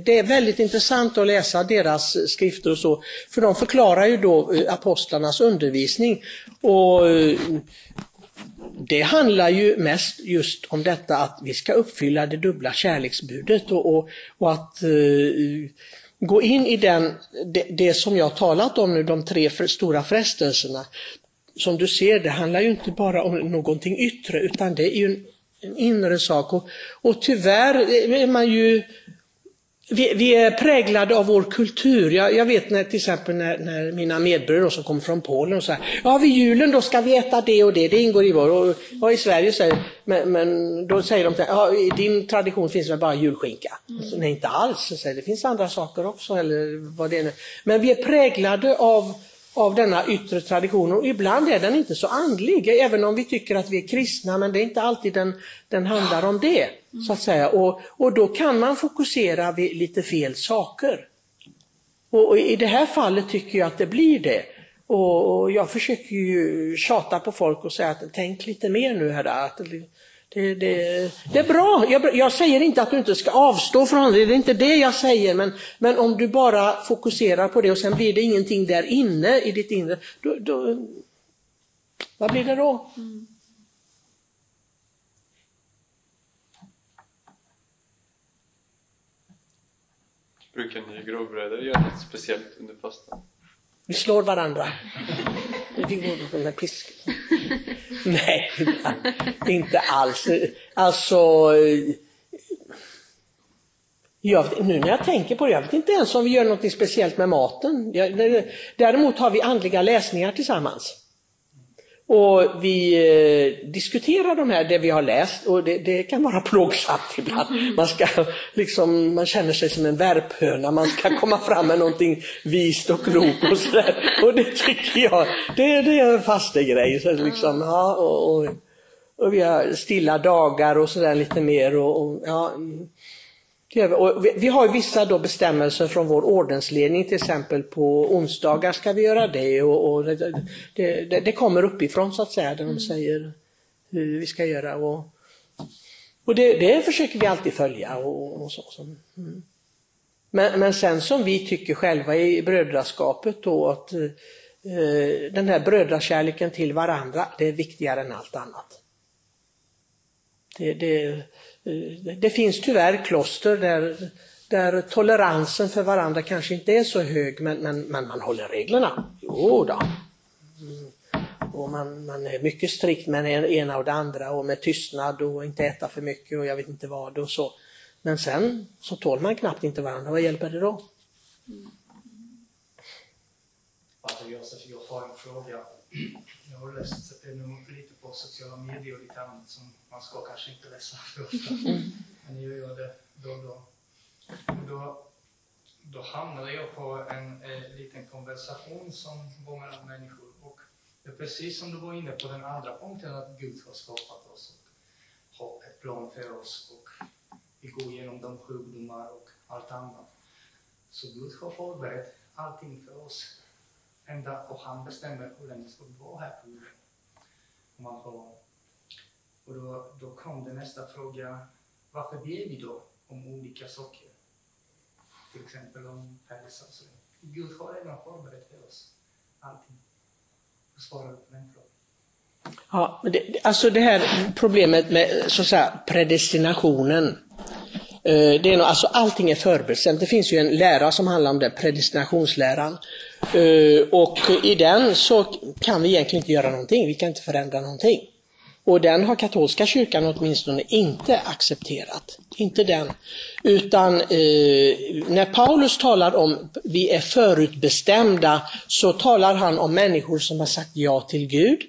Det är väldigt intressant att läsa deras skrifter och så, för de förklarar ju då eh, apostlarnas undervisning. Och eh, det handlar ju mest just om detta att vi ska uppfylla det dubbla kärleksbudet och, och, och att uh, gå in i den, det, det, som jag talat om nu, de tre för, stora frestelserna. Som du ser, det handlar ju inte bara om någonting yttre utan det är ju en, en inre sak. Och, och tyvärr är man ju vi, vi, är präglade av vår kultur. Jag, jag vet när, till exempel när, när mina medbröder som kommer från Polen och säger ja vid julen då ska vi äta det och det, det ingår i vår. Och, och i Sverige säger men, men då säger de ja, i din tradition finns det bara julskinka. Mm. Så, nej inte alls, så, det finns andra saker också. Eller vad det är. Men vi är präglade av av denna yttre tradition och ibland är den inte så andlig, även om vi tycker att vi är kristna, men det är inte alltid den, den handlar om det. så att säga. Och, och då kan man fokusera vid lite fel saker. Och, och, i det här fallet tycker jag att det blir det. Och, och jag försöker ju tjata på folk och säga att tänk lite mer nu här. Att det, det, det är bra. Jag, jag, säger inte att du inte ska avstå från det, det är inte det jag säger. Men, men om du bara fokuserar på det och sen blir det ingenting där inne i ditt inre, då, då vad blir det då? Mm. Brukar ni grovbröder göra något speciellt under fastan? Vi slår varandra. Vi går pisk. Nej, inte alls. Alltså, eh, jag, nu när jag tänker på det, jag vet inte ens om vi gör något speciellt med maten. Däremot har vi andliga läsningar tillsammans. Och vi eh, diskuterar de här, det vi har läst och det, det, kan vara plågsamt ibland. Man, ska, liksom, man känner sig som en värphöna, man ska komma fram med någonting vist och klokt och sådär. Och det tycker jag, det, det är en fastegrej. Så liksom, ja, och, och, och, vi har stilla dagar och sådär lite mer. Och, och ja, och vi har vissa då bestämmelser från vår ordensledning, till exempel på onsdagar ska vi göra det och, och det, det, det, kommer uppifrån så att säga, där de mm. säger hur vi ska göra. Och, och det, det försöker vi alltid följa. Och, och så. Mm. Men, men sen som vi tycker själva i brödraskapet då att eh, den här brödrakärleken till varandra, det är viktigare än allt annat. Det, det, Eh, det finns tyvärr kloster där, där toleransen för varandra kanske inte är så hög men, men, men man håller reglerna. Jo då. Mm. Och man, man är mycket strikt med det ena och det andra och med tystnad och inte äta för mycket och jag vet inte vad och så. Men sen så tål man knappt inte varandra, vad hjälper det då? Alltså Josef, jag har en fråga. Jag har läst lite på sociala medier och lite annat som man ska kanske inte läsa för ofta, men jag gör det då och då. Och då, då hamnade jag på en eh, liten konversation som var mellan människor. Och det är precis som du var inne på den andra punkten, att Gud har skapat oss och har ett plan för oss och vi går igenom de sjukdomar och allt annat. Så Gud har förberett allting för oss. Ända, och han bestämmer hur länge ska vi vara här på jorden. Man har och då, då kom det nästa fråga, varför ber vi då om olika saker? Till exempel om hälsa. Gud har redan förberett för oss allting. Och svarar på den frågan. Ja, det, alltså det här problemet med så att säga, predestinationen. Eh, det är nog, alltså allting är förbestämt. Det finns ju en lära som handlar om det, predestinationsläran. Eh, och i den så kan vi egentligen inte göra någonting, vi kan inte förändra någonting. Och den har katolska kyrkan åtminstone inte accepterat. Inte den. Utan eh, när Paulus talar om vi är förutbestämda så talar han om människor som har sagt ja till Gud.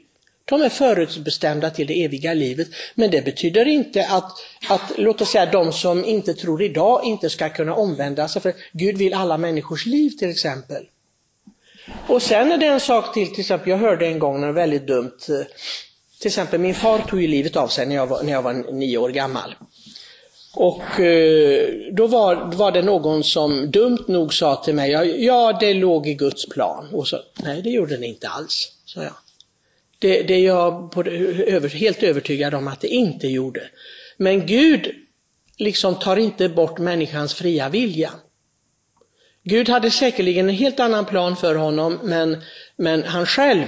De är förutbestämda till det eviga livet. Men det betyder inte att, att, låt oss säga de som inte tror idag inte ska kunna omvända sig. För Gud vill alla människors liv till exempel. Och sen är det en sak till, till exempel jag hörde en gång något väldigt dumt eh, till exempel min far tog ju livet av sig när jag var, när jag var nio år gammal. Och eh, då var, var det någon som dumt nog sa till mig, ja det låg i Guds plan. Och så, nej det gjorde det inte alls, sa jag. Det, det är jag både, över, helt övertygad om att det inte gjorde. Men Gud liksom tar inte bort människans fria vilja. Gud hade säkerligen en helt annan plan för honom men, men han själv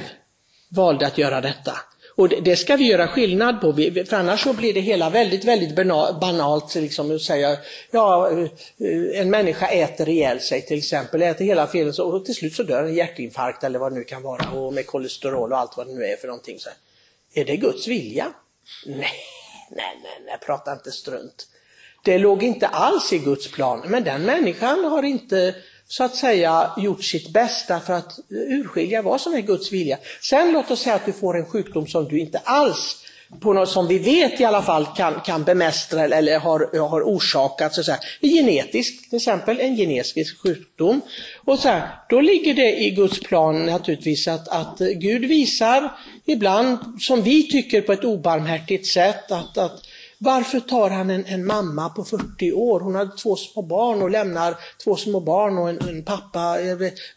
valde att göra detta. Och det ska vi göra skillnad på, för annars så blir det hela väldigt, väldigt banalt. Liksom, att säga, ja, eh, en människa äter ihjäl sig till exempel, äter hela felet och till slut så dör en hjärtinfarkt eller vad det nu kan vara och med kolesterol och allt vad det nu är för någonting. Så är det Guds vilja? Nej, nej, nej, nej, prata inte strunt. Det låg inte alls i Guds plan, men den människan har inte så att säga gjort sitt bästa för att urskilja vad som är Guds vilja. Sen låt oss säga att du får en sjukdom som du inte alls på något som vi vet i alla fall kan, kan bemästra eller har, har orsakat så att säga, genetisk, till exempel en genetisk sjukdom. Och så här, då ligger det i Guds plan naturligtvis att, att Gud visar ibland, som vi tycker på ett obarmhärtigt sätt, att, att varför tar han en, en mamma på 40 år, hon hade två små barn och lämnar två små barn och en, en pappa.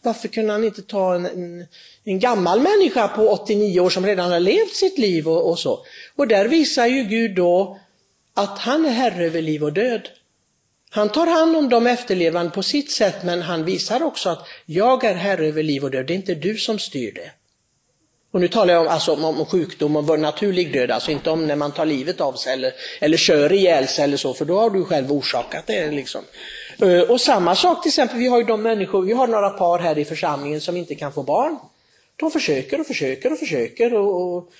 Varför kunde han inte ta en, en, en, gammal människa på 89 år som redan har levt sitt liv och, och så. Och där visar ju Gud då att han är herre över liv och död. Han tar hand om de efterlevande på sitt sätt men han visar också att jag är herre över liv och död, det är inte du som styr det. Och nu talar jag om, alltså, om sjukdom och naturlig död, alltså inte om när man tar livet av sig eller, eller kör ihjäl sig eller så, för då har du själv orsakat det. Liksom. Eh, och samma sak till exempel, vi har ju de människor, vi har några par här i församlingen som inte kan få barn. De försöker och försöker och försöker och, och,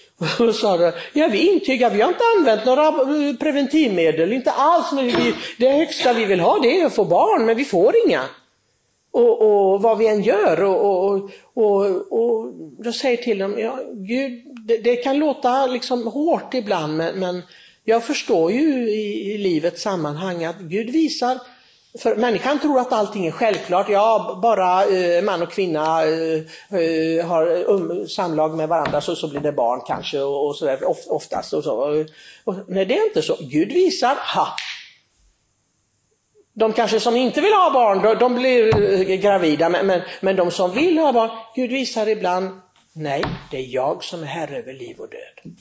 och sa det, ja vi intygar, vi har inte använt några eh, preventivmedel, inte alls. Men vi, det högsta vi vill ha det är att få barn, men vi får inga. Och, och vad vi än gör och, och, och, och jag säger till dem, ja, Gud, det, det kan låta liksom hårt ibland men, men jag förstår ju i, i livets sammanhang att Gud visar för människan tror att allting är självklart. Ja, bara eh, man och kvinna eh, eh har um, samlag med varandra så, så blir det barn kanske och, och sådär of, oftast. Och så. Och, och, nej, det är inte så. Gud visar, ha! De kanske som inte vill ha barn, de, de blir eh, gravida, men, men, men de som vill ha barn, Gud visar ibland, nej, det är jag som är herre över liv och död.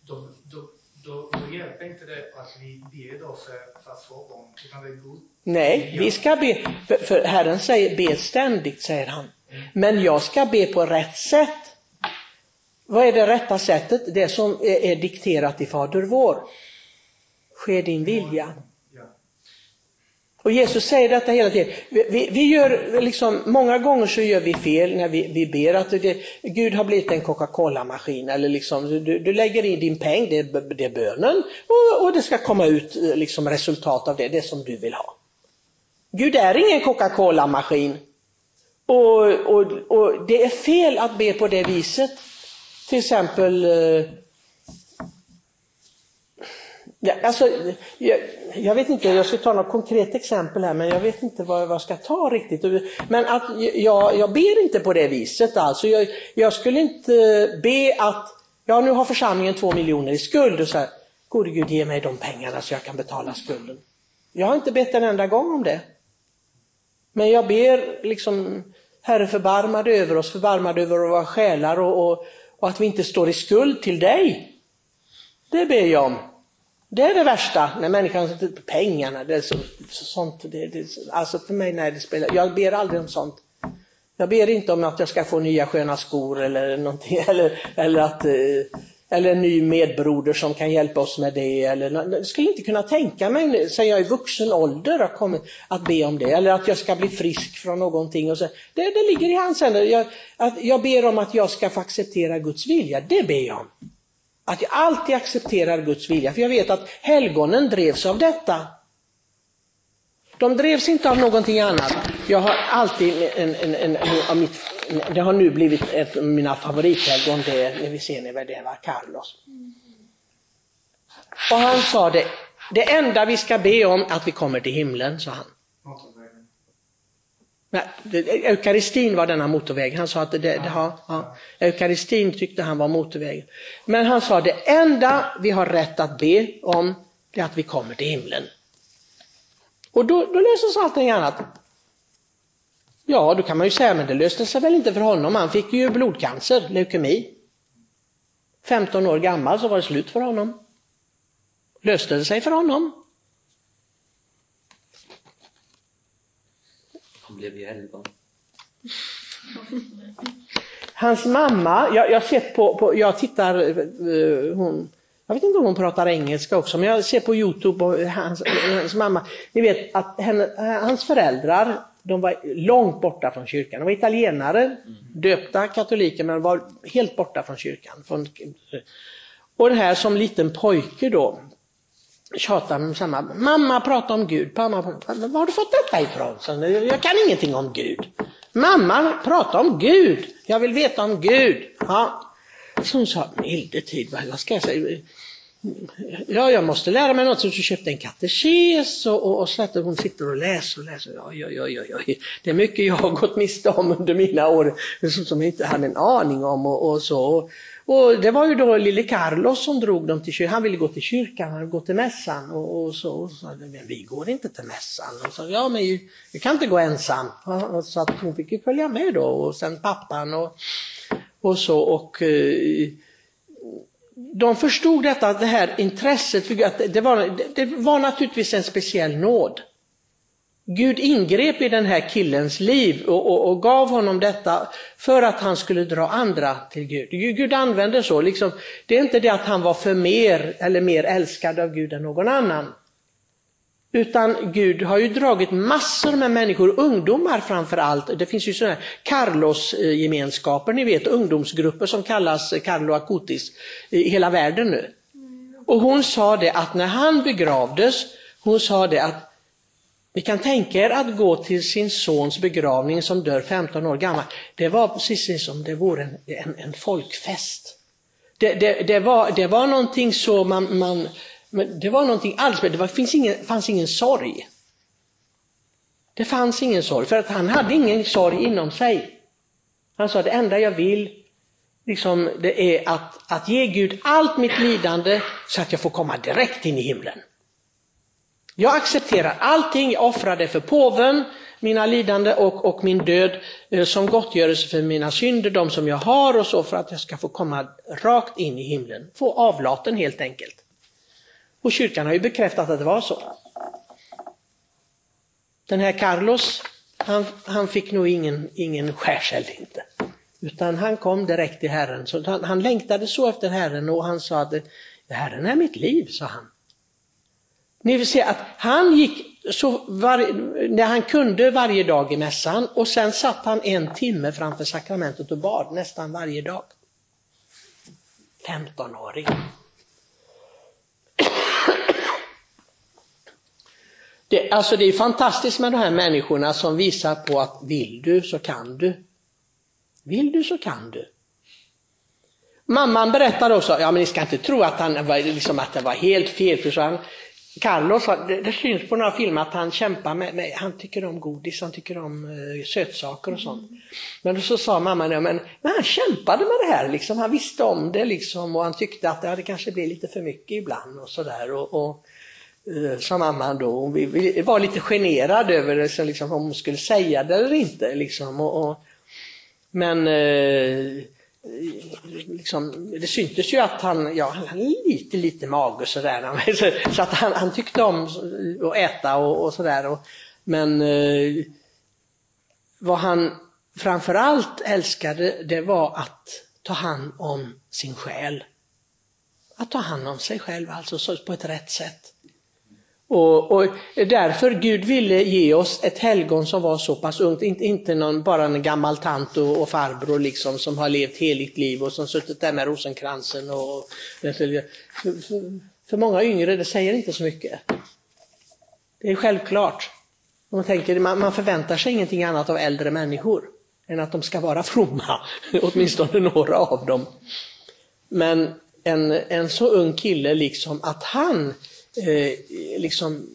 Då, då, då, då hjälper inte det att vi ber då för, för att få barn, utan det är god Nej, vi ska be, för, för Herren säger be ständigt, säger han. Men jag ska be på rätt sätt. Vad är det rätta sättet? Det som är, är dikterat i Fader vår. Ske din vilja. Och Jesus säger detta hela tiden. Vi, vi, gör liksom, många gånger så gör vi fel när vi, vi ber att det, Gud har blivit en Coca-Cola-maskin eller liksom, du, du lägger in din peng, det, det är bönen och, och, det ska komma ut eh, liksom, resultat av det, det som du vill ha. Gud är ingen Coca-Cola-maskin. Och, och, och det är fel att be på det viset. Till exempel eh, Ja, alltså, jag, jag, vet inte, jag ska ta något konkret exempel här men jag vet inte vad, vad jag ska ta riktigt. Men att jag, jag ber inte på det viset alltså. Jag, jag, skulle inte be att, ja nu har församlingen två miljoner i skuld och så här, gode Gud ge mig de pengarna så jag kan betala skulden. Jag har inte bett en enda gång om det. Men jag ber liksom, Herre förbarma dig över oss, förbarma dig över våra själar och, och, och, att vi inte står i skuld till dig. Det ber jag om. Det är det värsta, när människan sätter pengarna, det är så, så sånt. Det, det, alltså för mig, när det spelar, jag ber aldrig om sånt. Jag ber inte om att jag ska få nya sköna skor eller någonting, eller, eller att eh, eller en ny medbroder som kan hjälpa oss med det. Eller, jag skulle inte kunna tänka mig, sen jag är i vuxen ålder, att, kommit, att be om det. Eller att jag ska bli frisk från någonting. Och så. Det, det ligger i hans händer. Jag, att jag ber om att jag ska få acceptera Guds vilja, det ber jag om. Att jag alltid accepterar Guds vilja, för jag vet att helgonen drevs av detta. De drevs inte av någonting annat. Jag har alltid en, en, en, en mitt, det har nu blivit ett av mina favorithelgon, det när vi ser när det var Carlos. Och han sa det, det enda vi ska be om är att vi kommer till himlen, sa han eukaristin var denna motorväg. Han sa att det, det, ja, ja, eukaristin tyckte han var motorväg. Men han sa det enda vi har rätt att be om, det är att vi kommer till himlen. Och då, då löses allting annat. Ja, då kan man ju säga, men det löste sig väl inte för honom. Han fick ju blodcancer, leukemi. 15 år gammal så var det slut för honom. Löste det sig för honom? Blev ju helgon. Hans mamma, jag, jag, sett på, på, jag tittar, uh, hon, jag vet inte om hon pratar engelska också, men jag ser på Youtube och hans, hans mamma. Ni vet att henne, hans föräldrar, de var långt borta från kyrkan. De var italienare, döpta katoliker, men var helt borta från kyrkan. Och den här som liten pojke då, tjatar med samma, mamma pratar om Gud, mamma, var har du fått detta ifrån? Så, jag kan ingenting om Gud. Mamma, prata om Gud, jag vill veta om Gud. Ja. Så hon sa, milde tid, vad ska jag säga? Ja, jag måste lära mig något. Så hon köpte en katekes och, och, och så att hon sitter och läser och läser. Oj, oj, oj, oj, Det är mycket jag har gått miste om under mina år som jag inte hade en aning om och, och så. Och det var ju då lille Carlos som drog dem till kyrkan. Han ville gå till kyrkan, han ville gå till mässan. Och, och så och sa men vi går inte till mässan. Och så, ja men vi kan inte gå ensam. Så att hon fick ju följa med då och sen pappan och, och så. och eh, de förstod detta, det här intresset för Gud, det var, det var naturligtvis en speciell nåd. Gud ingrep i den här killens liv och, och, och, gav honom detta för att han skulle dra andra till Gud. Gud använde så, liksom, det är inte det att han var för mer eller mer älskad av Gud än någon annan. Utan Gud har ju dragit massor med människor, ungdomar framför allt. Det finns ju sådana här Carlos-gemenskaper, ni vet ungdomsgrupper som kallas Carlo Acutis i hela världen nu. Och hon sa det att när han begravdes, hon sa det att ni kan tänka er att gå till sin sons begravning som dör 15 år gammal. Det var precis som det vore en, en, en folkfest. Det, det, det, var, det var någonting så man, man det var någonting alldeles det var, finns ingen, fanns ingen sorg. Det fanns ingen sorg, för att han hade ingen sorg inom sig. Han sa det enda jag vill liksom, det är att, att ge Gud allt mitt lidande så att jag får komma direkt in i himlen. Jag accepterar allting, jag offrar det för påven, mina lidande och, och min död eh, som gottgörelse för mina synder, de som jag har och så för att jag ska få komma rakt in i himlen. Få avlaten helt enkelt. Och kyrkan har ju bekräftat att det var så. Den här Carlos, han, han fick nog ingen, ingen skärseld inte. Utan han kom direkt till Herren. Så han, han längtade så efter Herren och han sa att Herren är mitt liv, sa han. Ni vill se att han gick så var, när han kunde varje dag i mässan och sen satt han en timme framför sakramentet och bad nästan varje dag. 15-åring. Det, alltså det är fantastiskt med de här människorna som visar på att vill du så kan du. Vill du så kan du. Mamman berättade också, ja men ni ska inte tro att, han var, liksom, att det var helt fel, för så han, Carlos, det, det syns på några filmer att han kämpar med, med, han tycker om godis, han tycker om eh, sötsaker och sånt. Men så sa mamman, ja, men, men han kämpade med det här, liksom, han visste om det liksom, och han tyckte att det hade kanske blivit lite för mycket ibland och sådär. Och, och, eh, sa mamman då, hon var lite generad över det, så liksom, om hon skulle säga det eller inte. Liksom, och, och men eh, liksom, det syntes ju att han, ja, han hade lite, lite mage sådär. Så att han, han tyckte om att äta och, och sådär. Men eh, vad han framförallt älskade, det var att ta hand om sin själ. Att ta hand om sig själv, alltså på ett rätt sätt. Och, och, därför Gud ville ge oss ett helgon som var så pass ungt, inte, inte någon, bara en gammal tant och, och farbror liksom, som har levt heligt liv och som suttit där med rosenkransen. Och, för, för många yngre, det säger inte så mycket. Det är självklart. Man, tänker, man, man förväntar sig ingenting annat av äldre människor än att de ska vara fromma, åtminstone några av dem. Men en, en så ung kille, liksom att han eh, liksom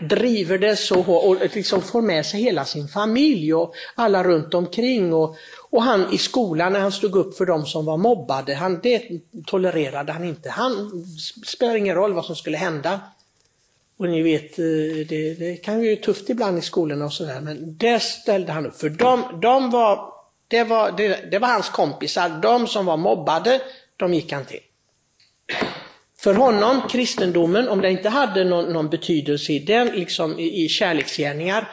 driver det så hårt och liksom får med sig hela sin familj och alla runt omkring. Och, och han i skolan när han stod upp för de som var mobbade, han, det tolererade han inte. Han spelar ingen roll vad som skulle hända. Och ni vet, eh, det, det kan ju vara tufft ibland i skolorna och sådär, men det ställde han upp för. De, de var, det, var, det, det var hans kompisar, de som var mobbade, de gick han till. För honom, kristendomen, om det inte hade någon, någon betydelse i, den, liksom i, i kärleksgärningar,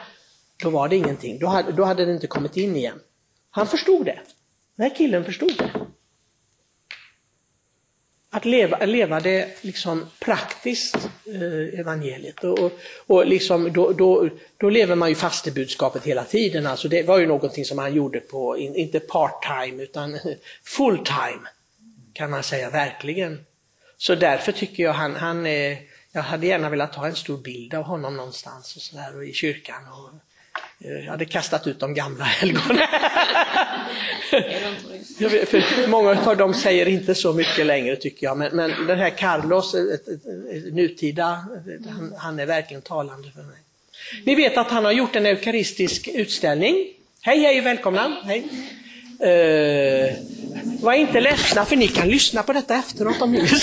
då var det ingenting. Då hade, då hade det inte kommit in igen. Han förstod det. Den här killen förstod det. Att leva, leva det liksom praktiskt, eh, evangeliet. Och, och, och liksom, då, då, då lever man ju fastebudskapet hela tiden. Alltså det var ju någonting som han gjorde på, inte part-time, utan full-time, kan man säga, verkligen. Så därför tycker jag han, han är, jag hade gärna velat ha en stor bild av honom någonstans och så där, och i kyrkan. Och, eh, jag hade kastat ut de gamla helgonen. många av dem säger inte så mycket längre tycker jag, men, men den här Carlos, ett, ett, ett, nutida, han, han, är verkligen talande för mig. Ni vet att han har gjort en eukaristisk utställning. Hej hej, välkomna! Hej. Eh, Var inte ledsna för ni kan lyssna på detta efteråt om ni vill.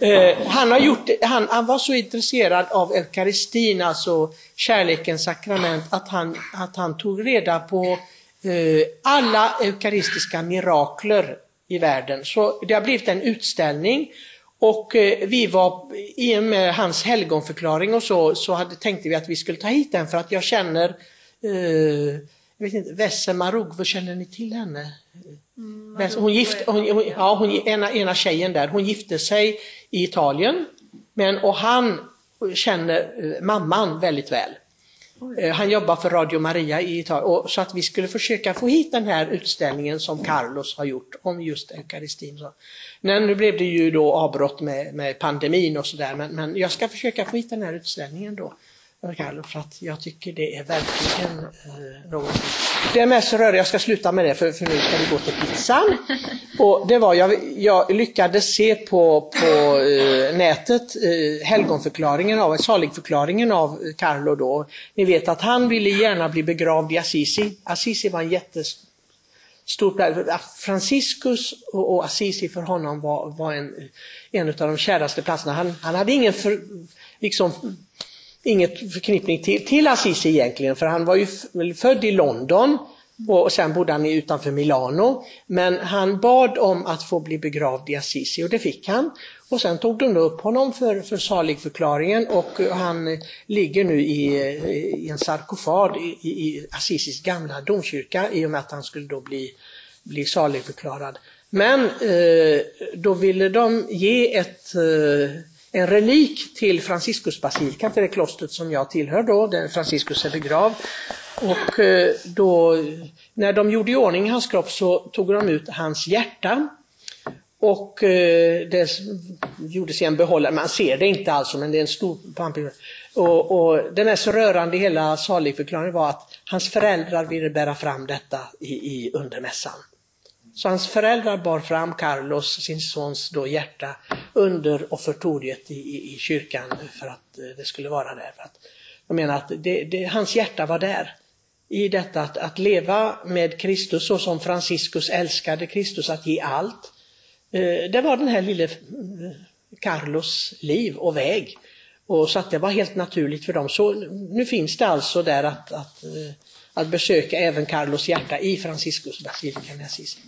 Eh, han, har gjort, han, han var så intresserad av eukaristin, alltså kärlekens sakrament, att han, att han tog reda på eh, alla eukaristiska mirakler i världen. Så det har blivit en utställning och eh, vi var, i och med hans helgonförklaring och så, så hade, tänkte vi att vi skulle ta hit den för att jag känner eh, jag vet inte, Vesse Marugvo, känner ni till henne? Mm, hon gifte, hon, hon, ja, hon, ena, ena tjejen där, hon gifte sig i Italien. Men, och han känner eh, mamman väldigt väl. Eh, Han jobbar för Radio Maria i Italien. Och, så att vi skulle försöka få hit den här utställningen som Carlos har gjort om just eukaristin. Så. Men nu blev det ju då avbrott med, med pandemin och sådär. Men, men jag ska försöka få hit den här utställningen då. Carlos, för att jag tycker det är verkligen eh, någonting. Det är mest rörigt, jag ska sluta med det för, för nu ska vi gå till pizzan. Och det var, jag, jag lyckades se på, på eh, nätet eh, helgonförklaringen av, saligförklaringen av Carlo då. Ni vet att han ville gärna bli begravd i Assisi. Assisi var en jättestor plats. Franciscus och, och Assisi för honom var, var en, en av de käraste platserna. Han, han hade ingen för, liksom, inget förknippning till, till Assisi egentligen, för han var ju född i London och sen bodde han utanför Milano. Men han bad om att få bli begravd i Assisi och det fick han. Och sen tog de upp honom för, för saligförklaringen och han ligger nu i, i en sarkofag i, i Assisis gamla domkyrka i och med att han skulle då bli, bli saligförklarad. Men eh, då ville de ge ett eh, en relik till Franciscusbasilikan, till det klostret som jag tillhör då, där Franciscus är begravd. Och eh, då, när de gjorde i ordning hans kropp så tog de ut hans hjärta. Och eh, det gjordes i en behållare, man ser det inte alls, men det är en stor pampig. Och, och det mest rörande i hela saligförklaringen var att hans föräldrar ville bära fram detta i, i undermässan. Så hans föräldrar bar fram Carlos, sin sons då hjärta, under offertoriet i, i, i kyrkan för att eh, det skulle vara där. För att, jag menar att det, det, hans hjärta var där. I detta att, att leva med Kristus så som Franciscus älskade Kristus, att ge allt. Eh, det var den här lille eh, Carlos liv och väg. Och så att det var helt naturligt för dem. Så nu finns det alltså där att, att, eh, att besöka även Carlos hjärta i Franciscus basilikan i Assisi.